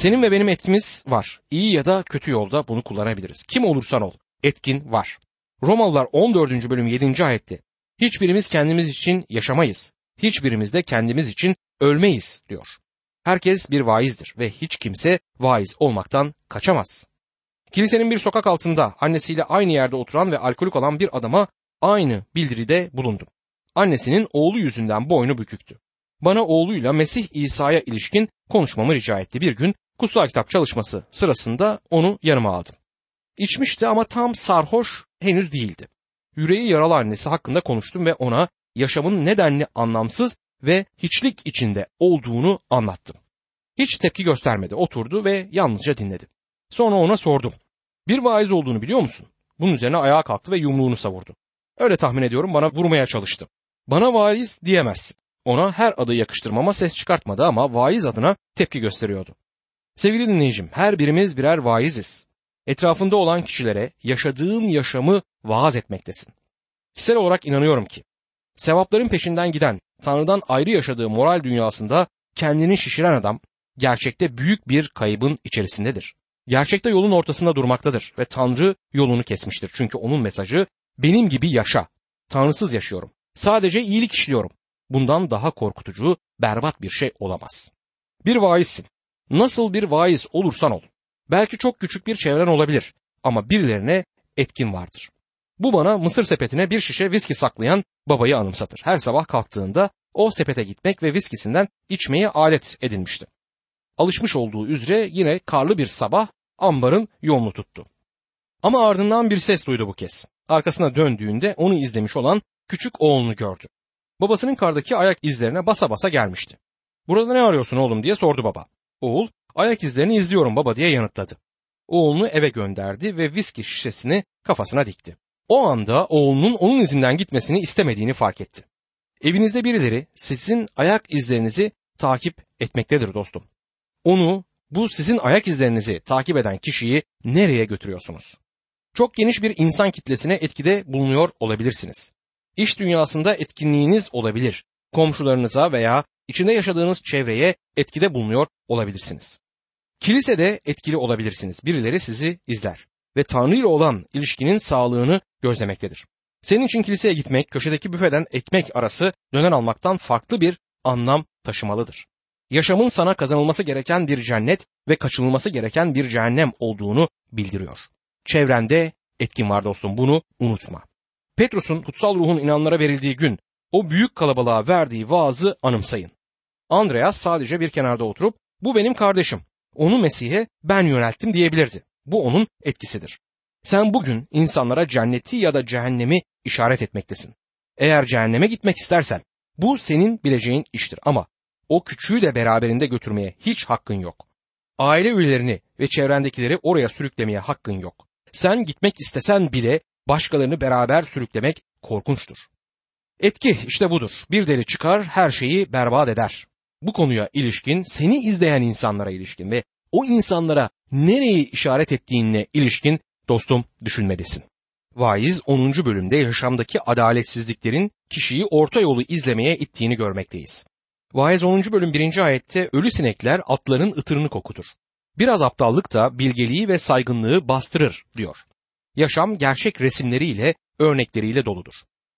Senin ve benim etkimiz var. İyi ya da kötü yolda bunu kullanabiliriz. Kim olursan ol. Etkin var. Romalılar 14. bölüm 7. ayette Hiçbirimiz kendimiz için yaşamayız. Hiçbirimiz de kendimiz için ölmeyiz diyor. Herkes bir vaizdir ve hiç kimse vaiz olmaktan kaçamaz. Kilisenin bir sokak altında annesiyle aynı yerde oturan ve alkolik olan bir adama aynı bildiride bulundum. Annesinin oğlu yüzünden boynu büküktü. Bana oğluyla Mesih İsa'ya ilişkin konuşmamı rica etti. Bir gün kutsal kitap çalışması sırasında onu yanıma aldım. İçmişti ama tam sarhoş henüz değildi. Yüreği yaralı annesi hakkında konuştum ve ona yaşamın nedenli anlamsız ve hiçlik içinde olduğunu anlattım. Hiç tepki göstermedi, oturdu ve yalnızca dinledi. Sonra ona sordum. Bir vaiz olduğunu biliyor musun? Bunun üzerine ayağa kalktı ve yumruğunu savurdu. Öyle tahmin ediyorum bana vurmaya çalıştı. Bana vaiz diyemezsin. Ona her adı yakıştırmama ses çıkartmadı ama vaiz adına tepki gösteriyordu. Sevgili dinleyicim, her birimiz birer vaiziz. Etrafında olan kişilere yaşadığın yaşamı vaaz etmektesin. Kişisel olarak inanıyorum ki, sevapların peşinden giden, Tanrı'dan ayrı yaşadığı moral dünyasında kendini şişiren adam, gerçekte büyük bir kaybın içerisindedir. Gerçekte yolun ortasında durmaktadır ve Tanrı yolunu kesmiştir. Çünkü onun mesajı benim gibi yaşa. Tanrısız yaşıyorum. Sadece iyilik işliyorum. Bundan daha korkutucu, berbat bir şey olamaz. Bir vaizsin. Nasıl bir vaiz olursan ol. Belki çok küçük bir çevren olabilir ama birilerine etkin vardır. Bu bana mısır sepetine bir şişe viski saklayan babayı anımsatır. Her sabah kalktığında o sepete gitmek ve viskisinden içmeye adet edinmişti. Alışmış olduğu üzere yine karlı bir sabah ambarın yolunu tuttu. Ama ardından bir ses duydu bu kez. Arkasına döndüğünde onu izlemiş olan küçük oğlunu gördü. Babasının kardaki ayak izlerine basa basa gelmişti. Burada ne arıyorsun oğlum diye sordu baba. Oğul ayak izlerini izliyorum baba diye yanıtladı. Oğlunu eve gönderdi ve viski şişesini kafasına dikti. O anda oğlunun onun izinden gitmesini istemediğini fark etti. Evinizde birileri sizin ayak izlerinizi takip etmektedir dostum. Onu, bu sizin ayak izlerinizi takip eden kişiyi nereye götürüyorsunuz? Çok geniş bir insan kitlesine etkide bulunuyor olabilirsiniz. İş dünyasında etkinliğiniz olabilir. Komşularınıza veya içinde yaşadığınız çevreye etkide bulunuyor olabilirsiniz. Kilisede etkili olabilirsiniz. Birileri sizi izler ve Tanrı ile olan ilişkinin sağlığını gözlemektedir. Senin için kiliseye gitmek köşedeki büfeden ekmek arası döner almaktan farklı bir anlam taşımalıdır. Yaşamın sana kazanılması gereken bir cennet ve kaçınılması gereken bir cehennem olduğunu bildiriyor. Çevrende etkin var dostum bunu unutma. Petrus'un kutsal ruhun inanlara verildiği gün o büyük kalabalığa verdiği vaazı anımsayın. Andreas sadece bir kenarda oturup bu benim kardeşim. Onu Mesih'e ben yönelttim diyebilirdi. Bu onun etkisidir. Sen bugün insanlara cenneti ya da cehennemi işaret etmektesin. Eğer cehenneme gitmek istersen bu senin bileceğin iştir ama o küçüğü de beraberinde götürmeye hiç hakkın yok. Aile üyelerini ve çevrendekileri oraya sürüklemeye hakkın yok. Sen gitmek istesen bile başkalarını beraber sürüklemek korkunçtur. Etki işte budur. Bir deli çıkar her şeyi berbat eder. Bu konuya ilişkin seni izleyen insanlara ilişkin ve o insanlara nereyi işaret ettiğine ilişkin dostum düşünmelisin. Vaiz 10. bölümde yaşamdaki adaletsizliklerin kişiyi orta yolu izlemeye ittiğini görmekteyiz. Vaiz 10. bölüm 1. ayette ölü sinekler atların ıtırını kokutur. Biraz aptallık da bilgeliği ve saygınlığı bastırır diyor. Yaşam gerçek resimleriyle, örnekleriyle doludur.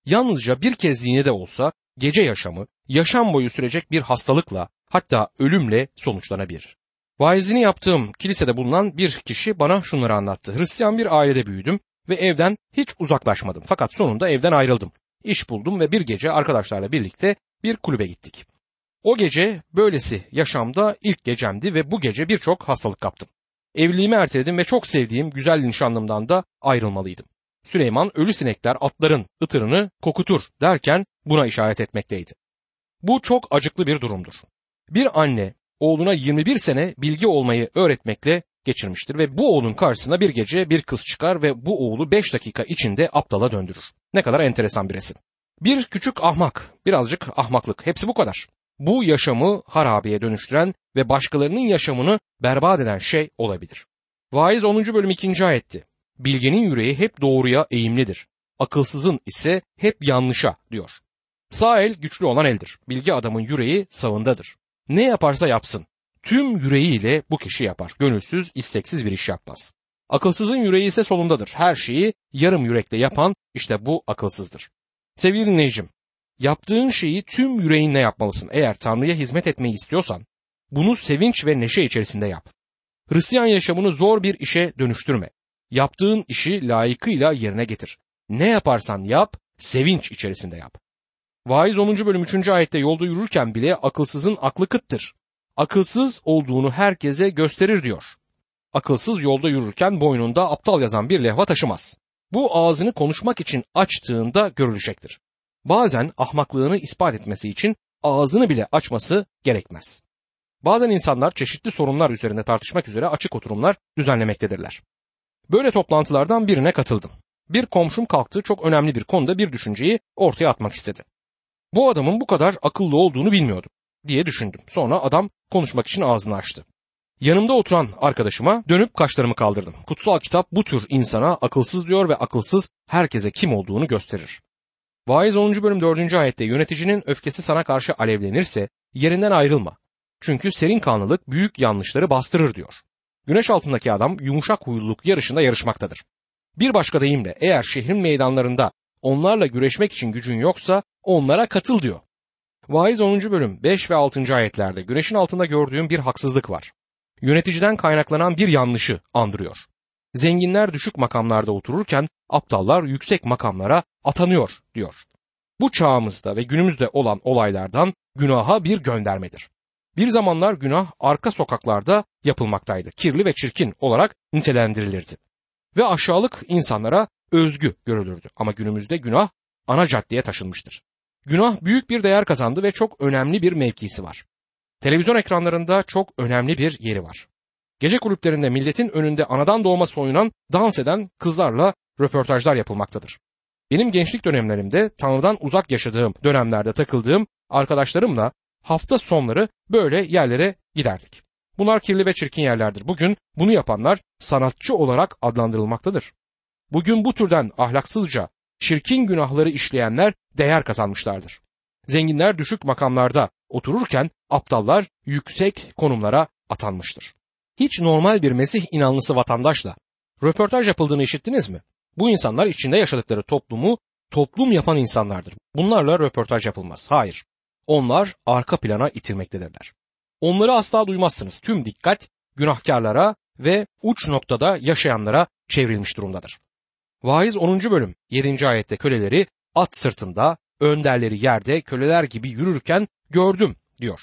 Yalnızca bir kezliğine de olsa gece yaşamı yaşam boyu sürecek bir hastalıkla hatta ölümle sonuçlanabilir. Vaizini yaptığım kilisede bulunan bir kişi bana şunları anlattı. Hristiyan bir ailede büyüdüm ve evden hiç uzaklaşmadım. Fakat sonunda evden ayrıldım. İş buldum ve bir gece arkadaşlarla birlikte bir kulübe gittik. O gece böylesi yaşamda ilk gecemdi ve bu gece birçok hastalık kaptım. Evliliğimi erteledim ve çok sevdiğim güzel nişanlımdan da ayrılmalıydım. Süleyman ölü sinekler atların ıtırını kokutur derken buna işaret etmekteydi. Bu çok acıklı bir durumdur. Bir anne oğluna 21 sene bilgi olmayı öğretmekle geçirmiştir ve bu oğlun karşısına bir gece bir kız çıkar ve bu oğlu 5 dakika içinde aptala döndürür. Ne kadar enteresan bir resim. Bir küçük ahmak, birazcık ahmaklık, hepsi bu kadar. Bu yaşamı harabeye dönüştüren ve başkalarının yaşamını berbat eden şey olabilir. Vaiz 10. bölüm 2. ayetti. Bilgenin yüreği hep doğruya eğimlidir. Akılsızın ise hep yanlışa diyor. Sağ el güçlü olan eldir. Bilgi adamın yüreği sağındadır. Ne yaparsa yapsın. tüm yüreğiyle bu kişi yapar. Gönülsüz, isteksiz bir iş yapmaz. Akılsızın yüreği ise solundadır. Her şeyi yarım yürekle yapan işte bu akılsızdır. Sevgili dinleyicim, yaptığın şeyi tüm yüreğinle yapmalısın. Eğer Tanrı'ya hizmet etmeyi istiyorsan bunu sevinç ve neşe içerisinde yap. Hristiyan yaşamını zor bir işe dönüştürme. Yaptığın işi layıkıyla yerine getir. Ne yaparsan yap, sevinç içerisinde yap. Vaiz 10. bölüm 3. ayette yolda yürürken bile akılsızın aklı kıttır. Akılsız olduğunu herkese gösterir diyor. Akılsız yolda yürürken boynunda aptal yazan bir levha taşımaz. Bu ağzını konuşmak için açtığında görülecektir. Bazen ahmaklığını ispat etmesi için ağzını bile açması gerekmez. Bazen insanlar çeşitli sorunlar üzerinde tartışmak üzere açık oturumlar düzenlemektedirler. Böyle toplantılardan birine katıldım. Bir komşum kalktı çok önemli bir konuda bir düşünceyi ortaya atmak istedi. Bu adamın bu kadar akıllı olduğunu bilmiyordum diye düşündüm. Sonra adam konuşmak için ağzını açtı. Yanımda oturan arkadaşıma dönüp kaşlarımı kaldırdım. Kutsal kitap bu tür insana akılsız diyor ve akılsız herkese kim olduğunu gösterir. Vaiz 10. bölüm 4. ayette yöneticinin öfkesi sana karşı alevlenirse yerinden ayrılma. Çünkü serin kanlılık büyük yanlışları bastırır diyor. Güneş altındaki adam yumuşak huyluluk yarışında yarışmaktadır. Bir başka deyimle eğer şehrin meydanlarında onlarla güreşmek için gücün yoksa onlara katıl diyor. Vaiz 10. bölüm 5 ve 6. ayetlerde güneşin altında gördüğüm bir haksızlık var. Yöneticiden kaynaklanan bir yanlışı andırıyor. Zenginler düşük makamlarda otururken aptallar yüksek makamlara atanıyor diyor. Bu çağımızda ve günümüzde olan olaylardan günaha bir göndermedir. Bir zamanlar günah arka sokaklarda yapılmaktaydı. Kirli ve çirkin olarak nitelendirilirdi. Ve aşağılık insanlara özgü görülürdü. Ama günümüzde günah ana caddeye taşınmıştır. Günah büyük bir değer kazandı ve çok önemli bir mevkisi var. Televizyon ekranlarında çok önemli bir yeri var. Gece kulüplerinde milletin önünde anadan doğma soyunan, dans eden kızlarla röportajlar yapılmaktadır. Benim gençlik dönemlerimde Tanrı'dan uzak yaşadığım dönemlerde takıldığım arkadaşlarımla hafta sonları böyle yerlere giderdik. Bunlar kirli ve çirkin yerlerdir. Bugün bunu yapanlar sanatçı olarak adlandırılmaktadır. Bugün bu türden ahlaksızca, çirkin günahları işleyenler değer kazanmışlardır. Zenginler düşük makamlarda otururken aptallar yüksek konumlara atanmıştır. Hiç normal bir Mesih inanlısı vatandaşla röportaj yapıldığını işittiniz mi? Bu insanlar içinde yaşadıkları toplumu toplum yapan insanlardır. Bunlarla röportaj yapılmaz. Hayır. Onlar arka plana itilmektedirler. Onları asla duymazsınız. Tüm dikkat günahkarlara ve uç noktada yaşayanlara çevrilmiş durumdadır. Vaiz 10. bölüm 7. ayette köleleri at sırtında, önderleri yerde köleler gibi yürürken gördüm diyor.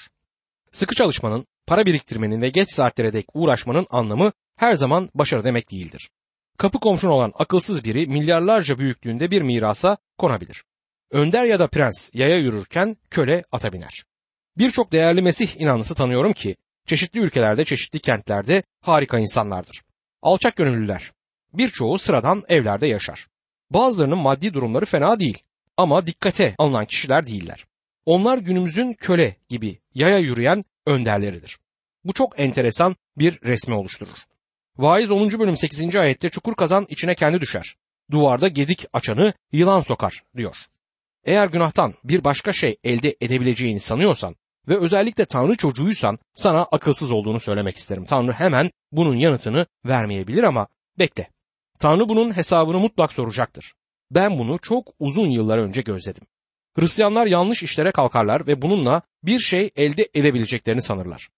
Sıkı çalışmanın, para biriktirmenin ve geç saatlere dek uğraşmanın anlamı her zaman başarı demek değildir. Kapı komşun olan akılsız biri milyarlarca büyüklüğünde bir mirasa konabilir. Önder ya da prens yaya yürürken köle ata biner. Birçok değerli Mesih inanlısı tanıyorum ki çeşitli ülkelerde, çeşitli kentlerde harika insanlardır. Alçak gönüllüler. Birçoğu sıradan evlerde yaşar. Bazılarının maddi durumları fena değil ama dikkate alınan kişiler değiller. Onlar günümüzün köle gibi yaya yürüyen önderleridir. Bu çok enteresan bir resmi oluşturur. Vaiz 10. bölüm 8. ayette çukur kazan içine kendi düşer. Duvarda gedik açanı yılan sokar diyor. Eğer günahtan bir başka şey elde edebileceğini sanıyorsan ve özellikle Tanrı çocuğuysan sana akılsız olduğunu söylemek isterim. Tanrı hemen bunun yanıtını vermeyebilir ama bekle. Tanrı bunun hesabını mutlak soracaktır. Ben bunu çok uzun yıllar önce gözledim. Hristiyanlar yanlış işlere kalkarlar ve bununla bir şey elde edebileceklerini sanırlar.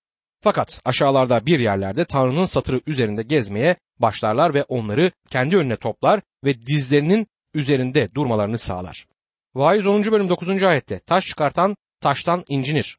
Fakat aşağılarda bir yerlerde Tanrı'nın satırı üzerinde gezmeye başlarlar ve onları kendi önüne toplar ve dizlerinin üzerinde durmalarını sağlar. Vaiz 10. bölüm 9. ayette taş çıkartan taştan incinir.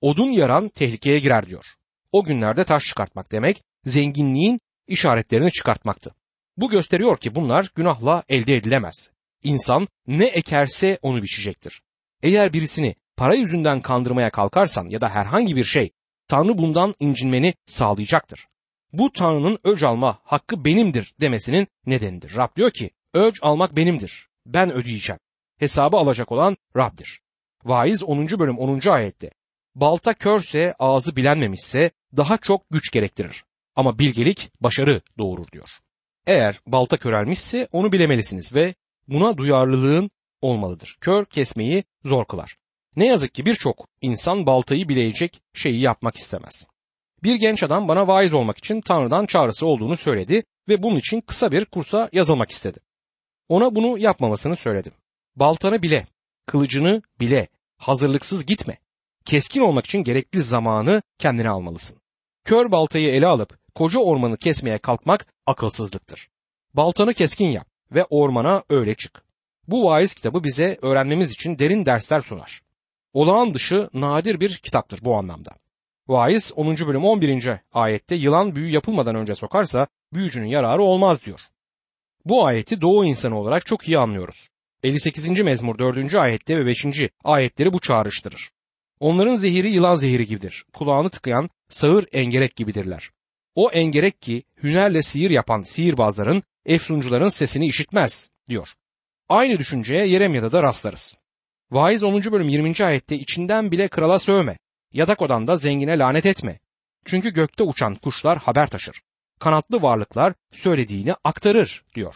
Odun yaran tehlikeye girer diyor. O günlerde taş çıkartmak demek zenginliğin işaretlerini çıkartmaktı. Bu gösteriyor ki bunlar günahla elde edilemez. İnsan ne ekerse onu biçecektir. Eğer birisini para yüzünden kandırmaya kalkarsan ya da herhangi bir şey Tanrı bundan incinmeni sağlayacaktır. Bu Tanrı'nın öc alma hakkı benimdir demesinin nedenidir. Rab diyor ki öc almak benimdir. Ben ödeyeceğim. Hesabı alacak olan Rab'dir. Vaiz 10. bölüm 10. ayette balta körse ağzı bilenmemişse daha çok güç gerektirir. Ama bilgelik başarı doğurur diyor. Eğer balta körelmişse onu bilemelisiniz ve buna duyarlılığın olmalıdır. Kör kesmeyi zor kılar. Ne yazık ki birçok insan baltayı bileyecek şeyi yapmak istemez. Bir genç adam bana vaiz olmak için Tanrı'dan çağrısı olduğunu söyledi ve bunun için kısa bir kursa yazılmak istedi. Ona bunu yapmamasını söyledim. Baltanı bile, kılıcını bile, hazırlıksız gitme. Keskin olmak için gerekli zamanı kendine almalısın. Kör baltayı ele alıp koca ormanı kesmeye kalkmak akılsızlıktır. Baltanı keskin yap ve ormana öyle çık. Bu vaiz kitabı bize öğrenmemiz için derin dersler sunar. Olağan dışı nadir bir kitaptır bu anlamda. Vaiz 10. bölüm 11. ayette yılan büyü yapılmadan önce sokarsa büyücünün yararı olmaz diyor. Bu ayeti doğu insanı olarak çok iyi anlıyoruz. 58. mezmur 4. ayette ve 5. ayetleri bu çağrıştırır. Onların zehiri yılan zehiri gibidir. Kulağını tıkayan sağır engerek gibidirler. O engerek ki hünerle sihir yapan sihirbazların, efsuncuların sesini işitmez diyor. Aynı düşünceye Yeremya'da da rastlarız. Vaiz 10. bölüm 20. ayette içinden bile krala sövme. Yatak odanda zengine lanet etme. Çünkü gökte uçan kuşlar haber taşır. Kanatlı varlıklar söylediğini aktarır diyor.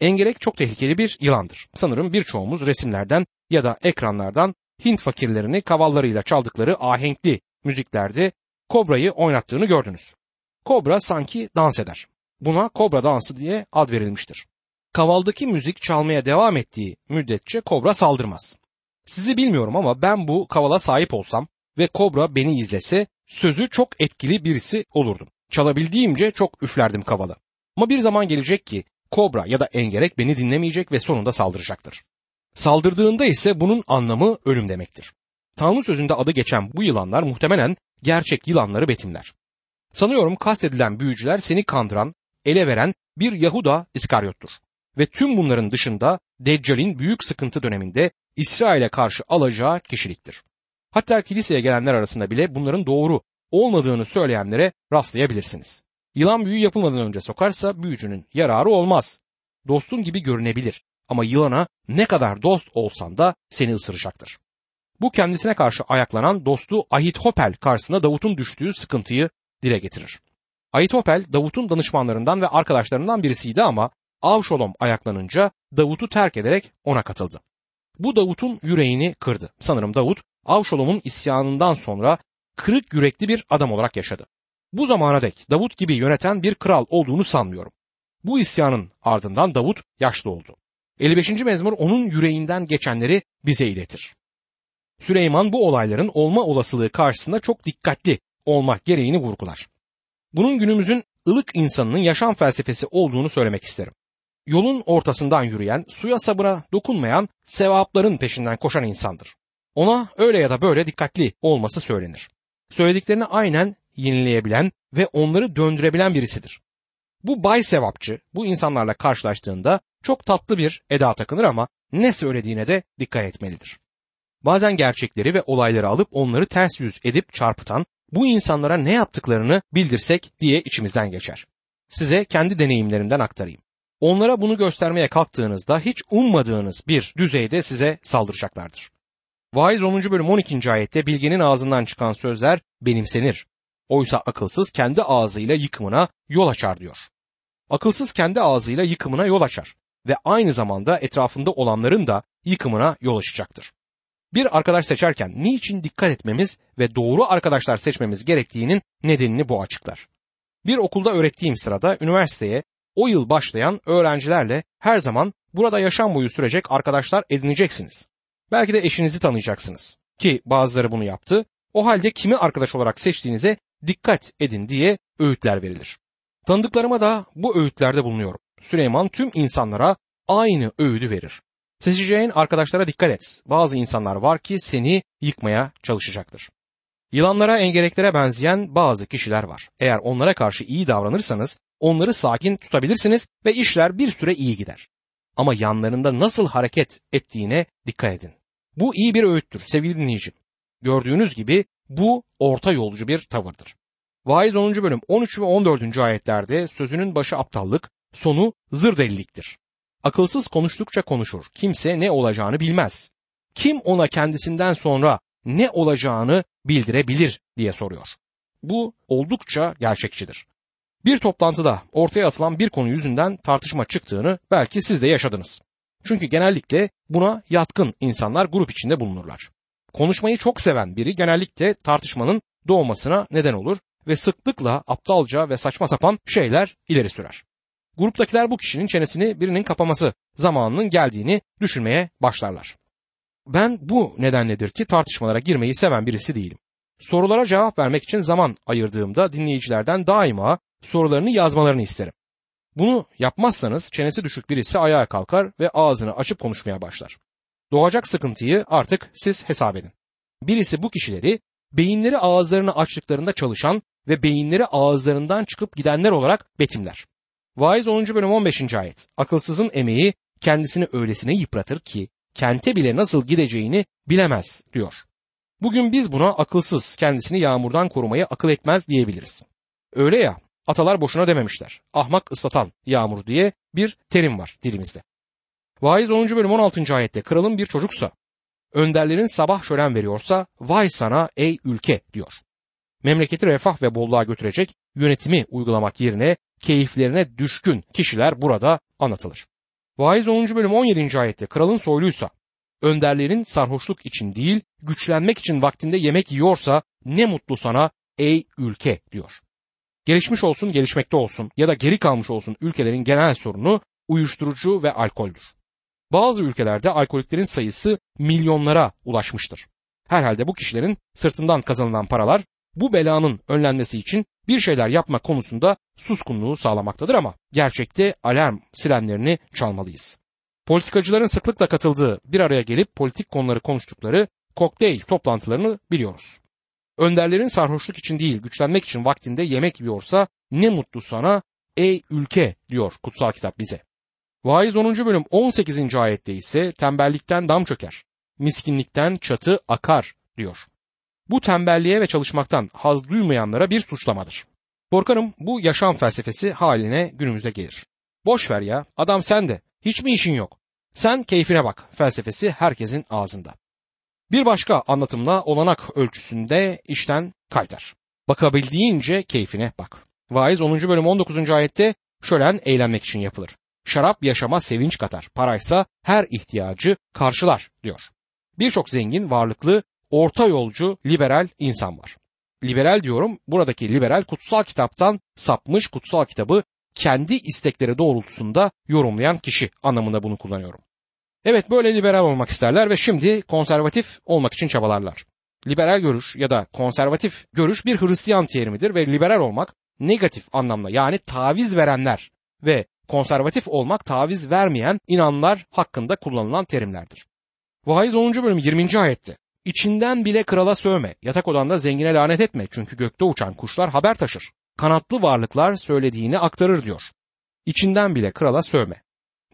Engerek çok tehlikeli bir yılandır. Sanırım birçoğumuz resimlerden ya da ekranlardan Hint fakirlerini kavallarıyla çaldıkları ahenkli müziklerde kobrayı oynattığını gördünüz. Kobra sanki dans eder. Buna kobra dansı diye ad verilmiştir. Kavaldaki müzik çalmaya devam ettiği müddetçe kobra saldırmaz. Sizi bilmiyorum ama ben bu kavala sahip olsam ve kobra beni izlese sözü çok etkili birisi olurdum. Çalabildiğimce çok üflerdim kavalı. Ama bir zaman gelecek ki kobra ya da engerek beni dinlemeyecek ve sonunda saldıracaktır. Saldırdığında ise bunun anlamı ölüm demektir. Tanrı sözünde adı geçen bu yılanlar muhtemelen gerçek yılanları betimler. Sanıyorum kastedilen büyücüler seni kandıran, ele veren bir Yahuda İskaryot'tur. Ve tüm bunların dışında Deccal'in büyük sıkıntı döneminde İsrail'e karşı alacağı kişiliktir. Hatta kiliseye gelenler arasında bile bunların doğru olmadığını söyleyenlere rastlayabilirsiniz. Yılan büyü yapılmadan önce sokarsa büyücünün yararı olmaz. Dostun gibi görünebilir ama yılana ne kadar dost olsan da seni ısıracaktır. Bu kendisine karşı ayaklanan dostu Ahithopel karşısında Davut'un düştüğü sıkıntıyı dile getirir. Ahithopel Davut'un danışmanlarından ve arkadaşlarından birisiydi ama Avşolom ayaklanınca Davut'u terk ederek ona katıldı. Bu Davut'un yüreğini kırdı. Sanırım Davut Avşolom'un isyanından sonra kırık yürekli bir adam olarak yaşadı. Bu zamana dek Davut gibi yöneten bir kral olduğunu sanmıyorum. Bu isyanın ardından Davut yaşlı oldu. 55. mezmur onun yüreğinden geçenleri bize iletir. Süleyman bu olayların olma olasılığı karşısında çok dikkatli olmak gereğini vurgular. Bunun günümüzün ılık insanının yaşam felsefesi olduğunu söylemek isterim. Yolun ortasından yürüyen, suya sabıra dokunmayan, sevapların peşinden koşan insandır. Ona öyle ya da böyle dikkatli olması söylenir. Söylediklerini aynen yenileyebilen ve onları döndürebilen birisidir. Bu bay sevapçı bu insanlarla karşılaştığında çok tatlı bir eda takınır ama ne söylediğine de dikkat etmelidir. Bazen gerçekleri ve olayları alıp onları ters yüz edip çarpıtan bu insanlara ne yaptıklarını bildirsek diye içimizden geçer. Size kendi deneyimlerimden aktarayım. Onlara bunu göstermeye kalktığınızda hiç ummadığınız bir düzeyde size saldıracaklardır. Vaiz 10. bölüm 12. ayette bilginin ağzından çıkan sözler benimsenir. Oysa akılsız kendi ağzıyla yıkımına yol açar diyor. Akılsız kendi ağzıyla yıkımına yol açar ve aynı zamanda etrafında olanların da yıkımına yol açacaktır. Bir arkadaş seçerken niçin dikkat etmemiz ve doğru arkadaşlar seçmemiz gerektiğinin nedenini bu açıklar. Bir okulda öğrettiğim sırada üniversiteye o yıl başlayan öğrencilerle her zaman burada yaşam boyu sürecek arkadaşlar edineceksiniz. Belki de eşinizi tanıyacaksınız. Ki bazıları bunu yaptı. O halde kimi arkadaş olarak seçtiğinize dikkat edin diye öğütler verilir. Tanıdıklarıma da bu öğütlerde bulunuyorum. Süleyman tüm insanlara aynı öğüdü verir. Seçeceğin arkadaşlara dikkat et. Bazı insanlar var ki seni yıkmaya çalışacaktır. Yılanlara, engeleklere benzeyen bazı kişiler var. Eğer onlara karşı iyi davranırsanız onları sakin tutabilirsiniz ve işler bir süre iyi gider. Ama yanlarında nasıl hareket ettiğine dikkat edin. Bu iyi bir öğüttür sevgili dinleyicim. Gördüğünüz gibi bu orta yolcu bir tavırdır. Vaiz 10. bölüm 13 ve 14. ayetlerde sözünün başı aptallık, sonu zır deliliktir. Akılsız konuştukça konuşur. Kimse ne olacağını bilmez. Kim ona kendisinden sonra ne olacağını bildirebilir diye soruyor. Bu oldukça gerçekçidir. Bir toplantıda ortaya atılan bir konu yüzünden tartışma çıktığını belki siz de yaşadınız. Çünkü genellikle buna yatkın insanlar grup içinde bulunurlar. Konuşmayı çok seven biri genellikle tartışmanın doğmasına neden olur ve sıklıkla aptalca ve saçma sapan şeyler ileri sürer. Gruptakiler bu kişinin çenesini birinin kapaması zamanının geldiğini düşünmeye başlarlar. Ben bu nedenledir ki tartışmalara girmeyi seven birisi değilim. Sorulara cevap vermek için zaman ayırdığımda dinleyicilerden daima sorularını yazmalarını isterim. Bunu yapmazsanız çenesi düşük birisi ayağa kalkar ve ağzını açıp konuşmaya başlar. Doğacak sıkıntıyı artık siz hesap edin. Birisi bu kişileri beyinleri ağızlarını açtıklarında çalışan ve beyinleri ağızlarından çıkıp gidenler olarak betimler. Vaiz 10. bölüm 15. ayet. Akılsızın emeği kendisini öylesine yıpratır ki kente bile nasıl gideceğini bilemez diyor. Bugün biz buna akılsız kendisini yağmurdan korumayı akıl etmez diyebiliriz. Öyle ya atalar boşuna dememişler. Ahmak ıslatan yağmur diye bir terim var dilimizde. Vaiz 10. bölüm 16. ayette kralın bir çocuksa, önderlerin sabah şölen veriyorsa vay sana ey ülke diyor. Memleketi refah ve bolluğa götürecek yönetimi uygulamak yerine keyiflerine düşkün kişiler burada anlatılır. Vaiz 10. bölüm 17. ayette kralın soyluysa, önderlerin sarhoşluk için değil, güçlenmek için vaktinde yemek yiyorsa ne mutlu sana ey ülke diyor. Gelişmiş olsun, gelişmekte olsun ya da geri kalmış olsun ülkelerin genel sorunu uyuşturucu ve alkoldür. Bazı ülkelerde alkoliklerin sayısı milyonlara ulaşmıştır. Herhalde bu kişilerin sırtından kazanılan paralar bu belanın önlenmesi için bir şeyler yapma konusunda suskunluğu sağlamaktadır ama gerçekte alarm sirenlerini çalmalıyız. Politikacıların sıklıkla katıldığı bir araya gelip politik konuları konuştukları kokteyl toplantılarını biliyoruz. Önderlerin sarhoşluk için değil güçlenmek için vaktinde yemek yiyorsa ne mutlu sana ey ülke diyor kutsal kitap bize. Vaiz 10. bölüm 18. ayette ise tembellikten dam çöker, miskinlikten çatı akar diyor. Bu tembelliğe ve çalışmaktan haz duymayanlara bir suçlamadır. Korkarım bu yaşam felsefesi haline günümüzde gelir. Boş ver ya adam sen de hiç mi işin yok? Sen keyfine bak felsefesi herkesin ağzında. Bir başka anlatımla olanak ölçüsünde işten kaytar. Bakabildiğince keyfine bak. Vaiz 10. bölüm 19. ayette şölen eğlenmek için yapılır. Şarap yaşama sevinç katar, paraysa her ihtiyacı karşılar diyor. Birçok zengin, varlıklı, orta yolcu, liberal insan var. Liberal diyorum, buradaki liberal kutsal kitaptan sapmış kutsal kitabı kendi istekleri doğrultusunda yorumlayan kişi anlamında bunu kullanıyorum. Evet böyle liberal olmak isterler ve şimdi konservatif olmak için çabalarlar. Liberal görüş ya da konservatif görüş bir Hristiyan terimidir ve liberal olmak negatif anlamda yani taviz verenler ve konservatif olmak taviz vermeyen inanlar hakkında kullanılan terimlerdir. Vaiz 10. bölüm 20. ayette İçinden bile krala sövme, yatak odanda zengine lanet etme çünkü gökte uçan kuşlar haber taşır. Kanatlı varlıklar söylediğini aktarır diyor. İçinden bile krala sövme.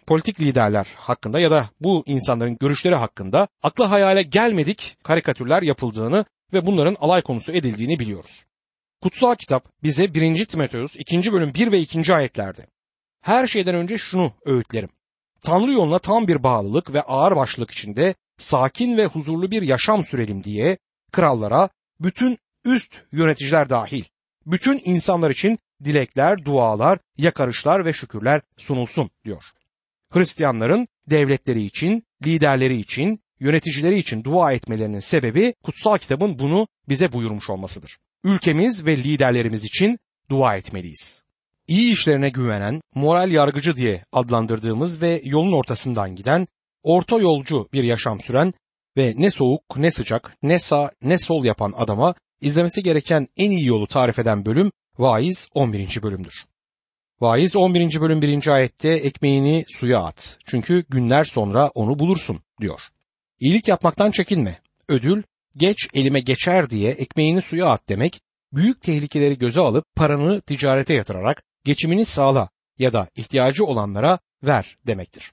Politik liderler hakkında ya da bu insanların görüşleri hakkında akla hayale gelmedik karikatürler yapıldığını ve bunların alay konusu edildiğini biliyoruz. Kutsal kitap bize 1. Timoteus 2. bölüm 1 ve 2. ayetlerde her şeyden önce şunu öğütlerim. Tanrı yoluna tam bir bağlılık ve ağır başlılık içinde sakin ve huzurlu bir yaşam sürelim diye krallara, bütün üst yöneticiler dahil, bütün insanlar için dilekler, dualar, yakarışlar ve şükürler sunulsun diyor. Hristiyanların devletleri için, liderleri için, yöneticileri için dua etmelerinin sebebi kutsal kitabın bunu bize buyurmuş olmasıdır. Ülkemiz ve liderlerimiz için dua etmeliyiz iyi işlerine güvenen, moral yargıcı diye adlandırdığımız ve yolun ortasından giden, orta yolcu bir yaşam süren ve ne soğuk, ne sıcak, ne sağ, ne sol yapan adama izlemesi gereken en iyi yolu tarif eden bölüm Vaiz 11. bölümdür. Vaiz 11. bölüm 1. ayette ekmeğini suya at. Çünkü günler sonra onu bulursun diyor. İyilik yapmaktan çekinme. Ödül geç elime geçer diye ekmeğini suya at demek büyük tehlikeleri göze alıp paranı ticarete yatırarak geçimini sağla ya da ihtiyacı olanlara ver demektir.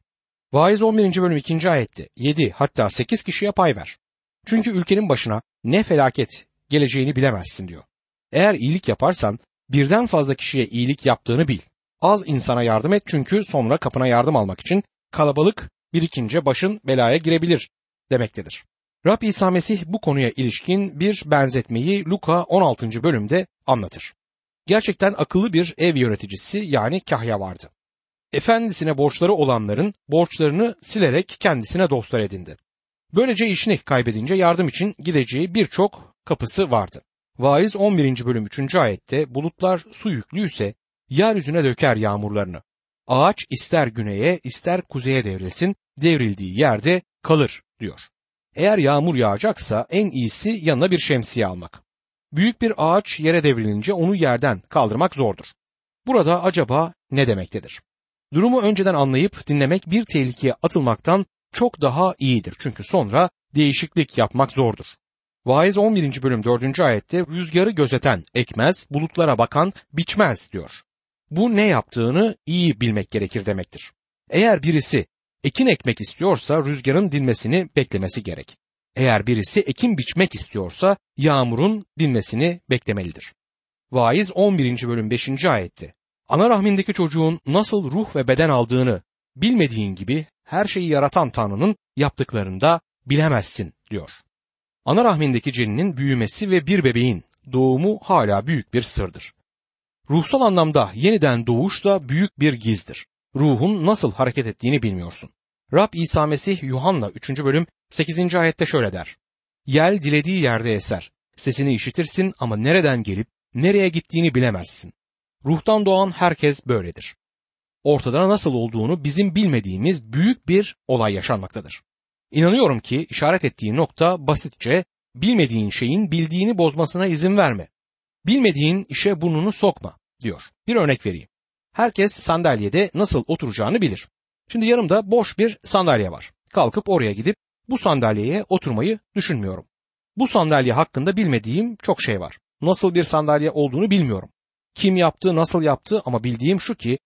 Vaiz 11. bölüm 2. ayette 7 hatta 8 kişiye pay ver. Çünkü ülkenin başına ne felaket geleceğini bilemezsin diyor. Eğer iyilik yaparsan birden fazla kişiye iyilik yaptığını bil. Az insana yardım et çünkü sonra kapına yardım almak için kalabalık birikince başın belaya girebilir demektedir. Rab İsa Mesih bu konuya ilişkin bir benzetmeyi Luka 16. bölümde anlatır gerçekten akıllı bir ev yöneticisi yani kahya vardı. Efendisine borçları olanların borçlarını silerek kendisine dostlar edindi. Böylece işini kaybedince yardım için gideceği birçok kapısı vardı. Vaiz 11. bölüm 3. ayette bulutlar su yüklüyse yeryüzüne döker yağmurlarını. Ağaç ister güneye ister kuzeye devrilsin, devrildiği yerde kalır diyor. Eğer yağmur yağacaksa en iyisi yanına bir şemsiye almak. Büyük bir ağaç yere devrilince onu yerden kaldırmak zordur. Burada acaba ne demektedir? Durumu önceden anlayıp dinlemek bir tehlikeye atılmaktan çok daha iyidir. Çünkü sonra değişiklik yapmak zordur. Vaiz 11. bölüm 4. ayette rüzgarı gözeten ekmez, bulutlara bakan biçmez diyor. Bu ne yaptığını iyi bilmek gerekir demektir. Eğer birisi ekin ekmek istiyorsa rüzgarın dinmesini beklemesi gerek. Eğer birisi ekin biçmek istiyorsa yağmurun dinmesini beklemelidir. Vaiz 11. bölüm 5. ayette Ana rahmindeki çocuğun nasıl ruh ve beden aldığını bilmediğin gibi her şeyi yaratan Tanrı'nın yaptıklarında bilemezsin diyor. Ana rahmindeki ceninin büyümesi ve bir bebeğin doğumu hala büyük bir sırdır. Ruhsal anlamda yeniden doğuş da büyük bir gizdir. Ruhun nasıl hareket ettiğini bilmiyorsun. Rab İsa Mesih Yuhanna 3. bölüm 8. ayette şöyle der. Yel dilediği yerde eser. Sesini işitirsin ama nereden gelip nereye gittiğini bilemezsin. Ruhtan doğan herkes böyledir. Ortada nasıl olduğunu bizim bilmediğimiz büyük bir olay yaşanmaktadır. İnanıyorum ki işaret ettiği nokta basitçe bilmediğin şeyin bildiğini bozmasına izin verme. Bilmediğin işe burnunu sokma diyor. Bir örnek vereyim. Herkes sandalyede nasıl oturacağını bilir. Şimdi yanımda boş bir sandalye var. Kalkıp oraya gidip bu sandalyeye oturmayı düşünmüyorum. Bu sandalye hakkında bilmediğim çok şey var. Nasıl bir sandalye olduğunu bilmiyorum. Kim yaptı, nasıl yaptı ama bildiğim şu ki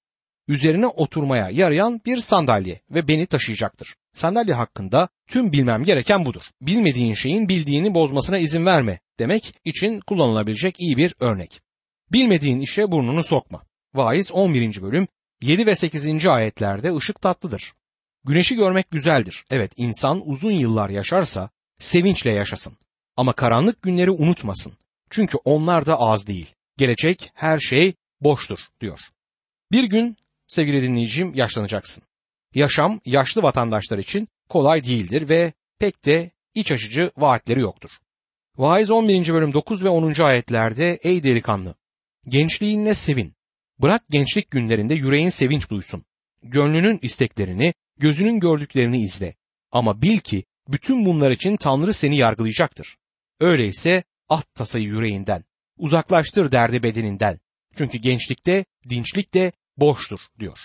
üzerine oturmaya yarayan bir sandalye ve beni taşıyacaktır. Sandalye hakkında tüm bilmem gereken budur. Bilmediğin şeyin bildiğini bozmasına izin verme demek için kullanılabilecek iyi bir örnek. Bilmediğin işe burnunu sokma. Vaiz 11. bölüm 7 ve 8. ayetlerde ışık tatlıdır. Güneşi görmek güzeldir. Evet insan uzun yıllar yaşarsa sevinçle yaşasın. Ama karanlık günleri unutmasın. Çünkü onlar da az değil. Gelecek her şey boştur diyor. Bir gün sevgili dinleyicim yaşlanacaksın. Yaşam yaşlı vatandaşlar için kolay değildir ve pek de iç açıcı vaatleri yoktur. Vaiz 11. bölüm 9 ve 10. ayetlerde ey delikanlı gençliğinle sevin. Bırak gençlik günlerinde yüreğin sevinç duysun. Gönlünün isteklerini, gözünün gördüklerini izle. Ama bil ki bütün bunlar için Tanrı seni yargılayacaktır. Öyleyse at tasayı yüreğinden, uzaklaştır derdi bedeninden. Çünkü gençlikte, dinçlik de boştur diyor.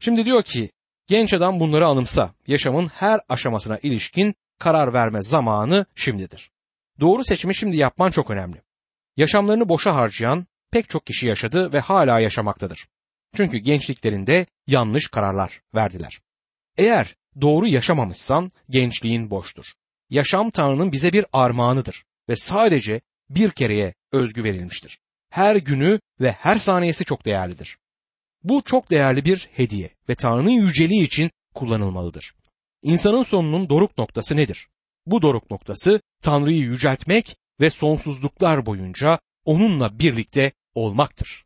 Şimdi diyor ki genç adam bunları anımsa yaşamın her aşamasına ilişkin karar verme zamanı şimdidir. Doğru seçimi şimdi yapman çok önemli. Yaşamlarını boşa harcayan pek çok kişi yaşadı ve hala yaşamaktadır. Çünkü gençliklerinde yanlış kararlar verdiler. Eğer doğru yaşamamışsan gençliğin boştur. Yaşam Tanrı'nın bize bir armağanıdır ve sadece bir kereye özgü verilmiştir. Her günü ve her saniyesi çok değerlidir. Bu çok değerli bir hediye ve Tanrı'nın yüceliği için kullanılmalıdır. İnsanın sonunun doruk noktası nedir? Bu doruk noktası Tanrı'yı yüceltmek ve sonsuzluklar boyunca onunla birlikte olmaktır.